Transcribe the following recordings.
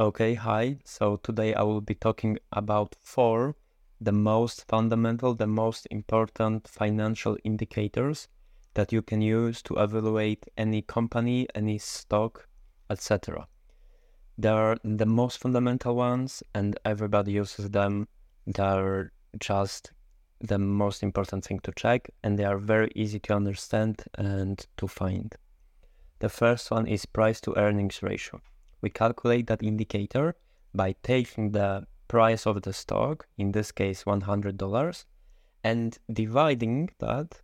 Okay, hi. So today I will be talking about four the most fundamental, the most important financial indicators that you can use to evaluate any company, any stock, etc. They are the most fundamental ones and everybody uses them. They're just the most important thing to check and they are very easy to understand and to find. The first one is price to earnings ratio we calculate that indicator by taking the price of the stock, in this case $100, and dividing that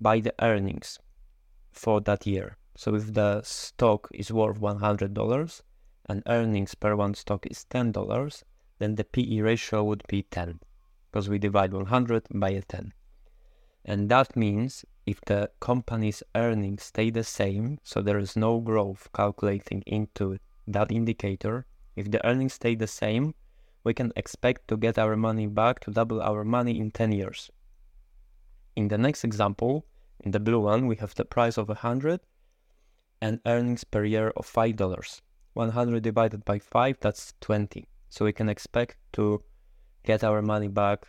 by the earnings for that year. So if the stock is worth $100 and earnings per one stock is $10, then the PE ratio would be 10 because we divide 100 by a 10. And that means if the company's earnings stay the same, so there is no growth calculating into that indicator, if the earnings stay the same, we can expect to get our money back to double our money in 10 years. In the next example, in the blue one, we have the price of 100 and earnings per year of $5. 100 divided by 5, that's 20. So we can expect to get our money back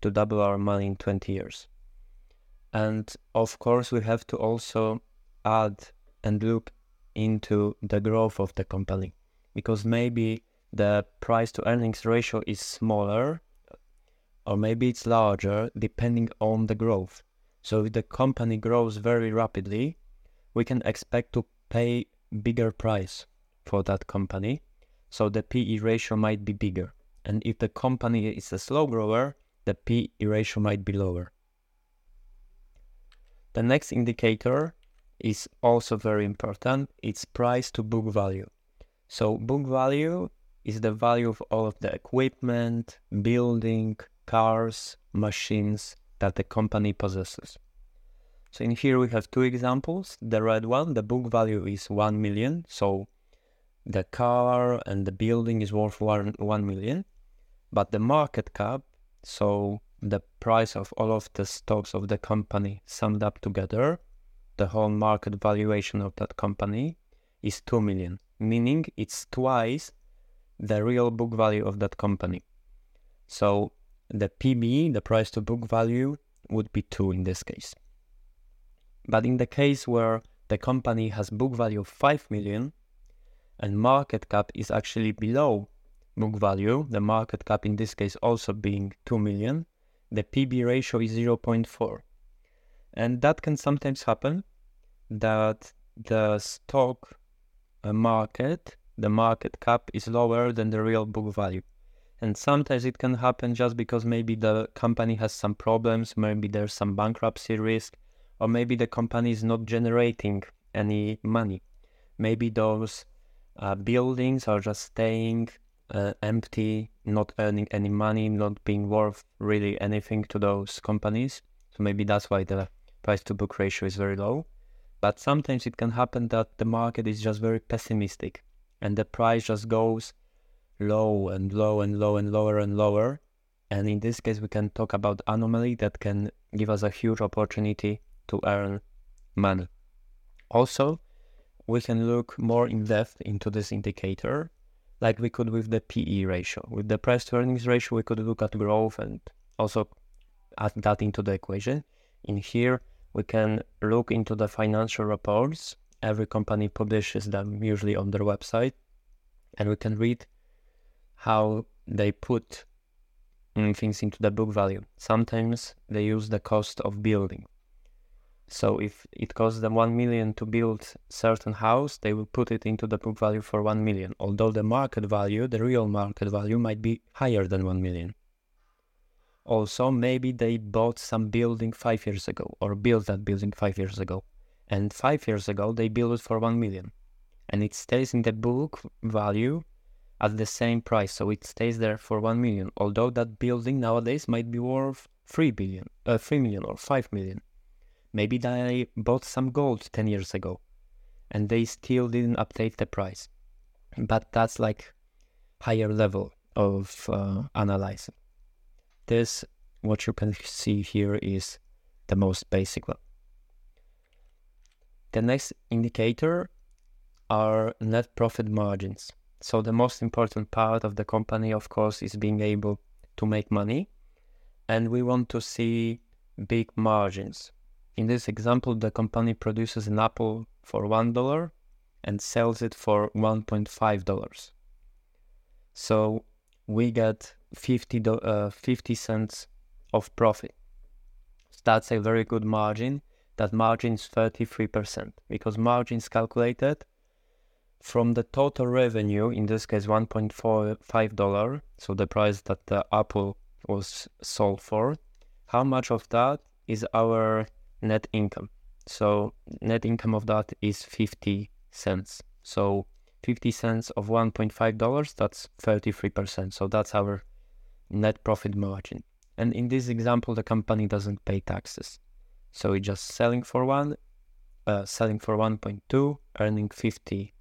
to double our money in 20 years. And of course, we have to also add and look into the growth of the company because maybe the price to earnings ratio is smaller or maybe it's larger depending on the growth. So if the company grows very rapidly, we can expect to pay bigger price for that company. So the PE ratio might be bigger. And if the company is a slow grower, the PE ratio might be lower. The next indicator is also very important. It's price to book value. So book value is the value of all of the equipment, building, cars, machines that the company possesses. So in here we have two examples. The red one, the book value is 1 million. So the car and the building is worth 1, 1 million. But the market cap, so the price of all of the stocks of the company summed up together, the whole market valuation of that company is 2 million, meaning it's twice the real book value of that company. So the PB, the price to book value, would be 2 in this case. But in the case where the company has book value of 5 million and market cap is actually below book value, the market cap in this case also being 2 million, the PB ratio is 0.4. And that can sometimes happen that the stock uh, market, the market cap is lower than the real book value. And sometimes it can happen just because maybe the company has some problems, maybe there's some bankruptcy risk, or maybe the company is not generating any money. Maybe those uh, buildings are just staying uh, empty, not earning any money, not being worth really anything to those companies. So maybe that's why the price to book ratio is very low. But sometimes it can happen that the market is just very pessimistic and the price just goes low and low and low and lower and lower. And in this case, we can talk about anomaly that can give us a huge opportunity to earn money. Also, we can look more in depth into this indicator, like we could with the PE ratio. With the price to earnings ratio, we could look at growth and also add that into the equation. In here, we can look into the financial reports. Every company publishes them usually on their website, and we can read how they put mm, things into the book value. Sometimes they use the cost of building. So if it costs them 1 million to build certain house, they will put it into the book value for 1 million, although the market value, the real market value might be higher than 1 million. Also, maybe they bought some building five years ago or built that building five years ago. And five years ago, they built it for 1 million. And it stays in the book value at the same price. So it stays there for 1 million. Although that building nowadays might be worth 3 billion, uh, 3 million or 5 million. Maybe they bought some gold 10 years ago and they still didn't update the price. But that's like higher level of uh, analyzing. This, what you can see here is the most basic one. The next indicator are net profit margins. So the most important part of the company, of course, is being able to make money. And we want to see big margins. In this example, the company produces an apple for $1 and sells it for $1.5. So we get 50, uh, 50 cents of profit. So that's a very good margin. That margin is 33% because margin is calculated from the total revenue, in this case $1.45, so the price that the apple was sold for, how much of that is our net income? So net income of that is 50 cents. So 50 cents of $1.5, that's 33%. So that's our net profit margin. And in this example, the company doesn't pay taxes. So it's just selling for one, uh, selling for 1.2, earning 50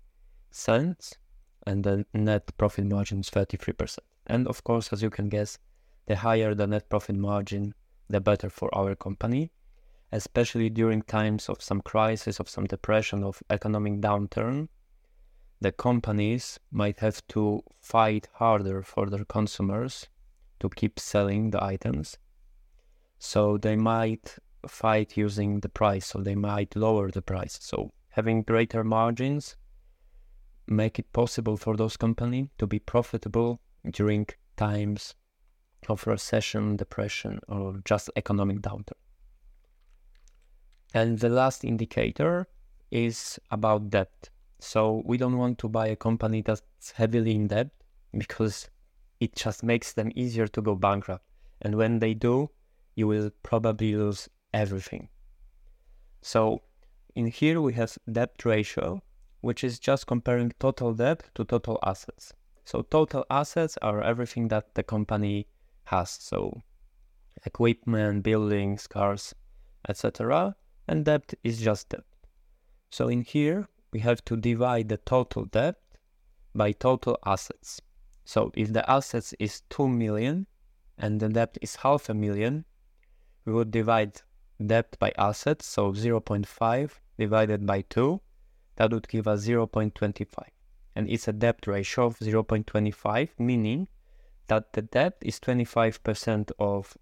cents, and the net profit margin is 33%. And of course, as you can guess, the higher the net profit margin, the better for our company, especially during times of some crisis, of some depression, of economic downturn. The companies might have to fight harder for their consumers to keep selling the items. So they might fight using the price, so they might lower the price. So having greater margins make it possible for those companies to be profitable during times of recession, depression, or just economic downturn. And the last indicator is about debt. So we don't want to buy a company that's heavily in debt because it just makes them easier to go bankrupt. And when they do, you will probably lose everything. So in here we have debt ratio, which is just comparing total debt to total assets. So total assets are everything that the company has. So equipment, buildings, cars, etc. And debt is just debt. So in here we have to divide the total debt by total assets. So if the assets is 2 million and the debt is half a million, we would divide debt by assets, so 0.5 divided by 2, that would give us 0.25. And it's a debt ratio of 0.25, meaning that the debt is 25% of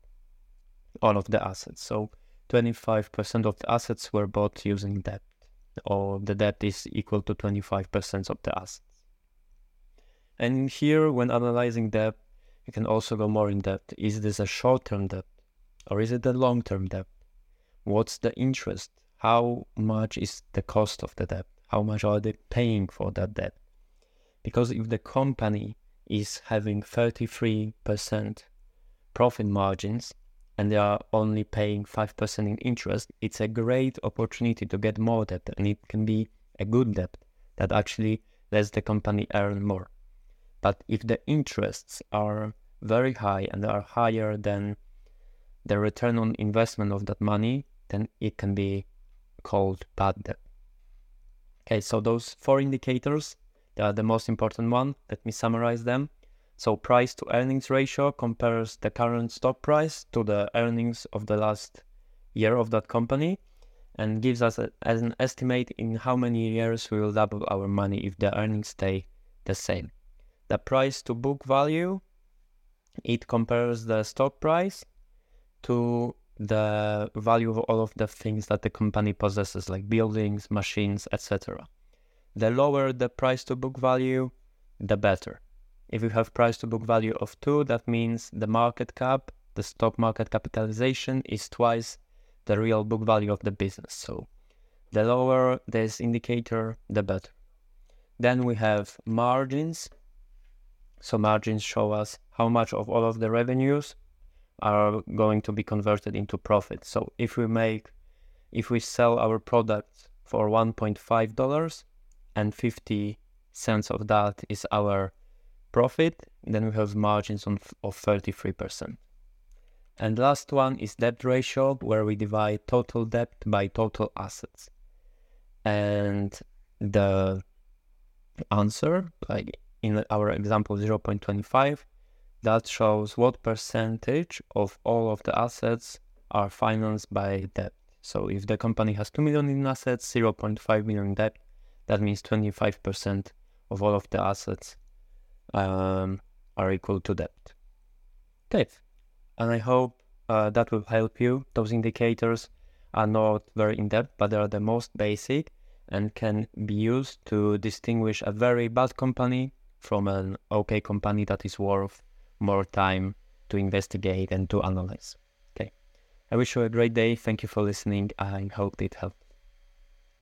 all of the assets. So 25% of the assets were bought using debt, or the debt is equal to 25% of the assets. And here, when analyzing debt, you can also go more in depth. Is this a short-term debt or is it a long-term debt? What's the interest? How much is the cost of the debt? How much are they paying for that debt? Because if the company is having 33% profit margins and they are only paying 5% in interest, it's a great opportunity to get more debt and it can be a good debt that actually lets the company earn more. But if the interests are very high and are higher than the return on investment of that money, then it can be called bad debt. Okay, so those four indicators, they are the most important one. Let me summarize them. So price to earnings ratio compares the current stock price to the earnings of the last year of that company and gives us a, as an estimate in how many years we will double our money if the earnings stay the same the price to book value, it compares the stock price to the value of all of the things that the company possesses, like buildings, machines, etc. The lower the price to book value, the better. If you have price to book value of 2, that means the market cap, the stock market capitalization is twice the real book value of the business. So the lower this indicator, the better. Then we have margins. So margins show us how much of all of the revenues are going to be converted into profit. So if we make, if we sell our products for $1.5 and 50 cents of that is our profit, then we have margins on, of 33%. And last one is debt ratio, where we divide total debt by total assets. And the answer, like in our example 0.25, that shows what percentage of all of the assets are financed by debt. So if the company has 2 million in assets, 0.5 million in debt, that means 25% of all of the assets um, are equal to debt. Okay, and I hope uh, that will help you. Those indicators are not very in depth, but they are the most basic and can be used to distinguish a very bad company from an okay company that is worth more time to investigate and to analyze. Okay. I wish you a great day. Thank you for listening. I hope it helped.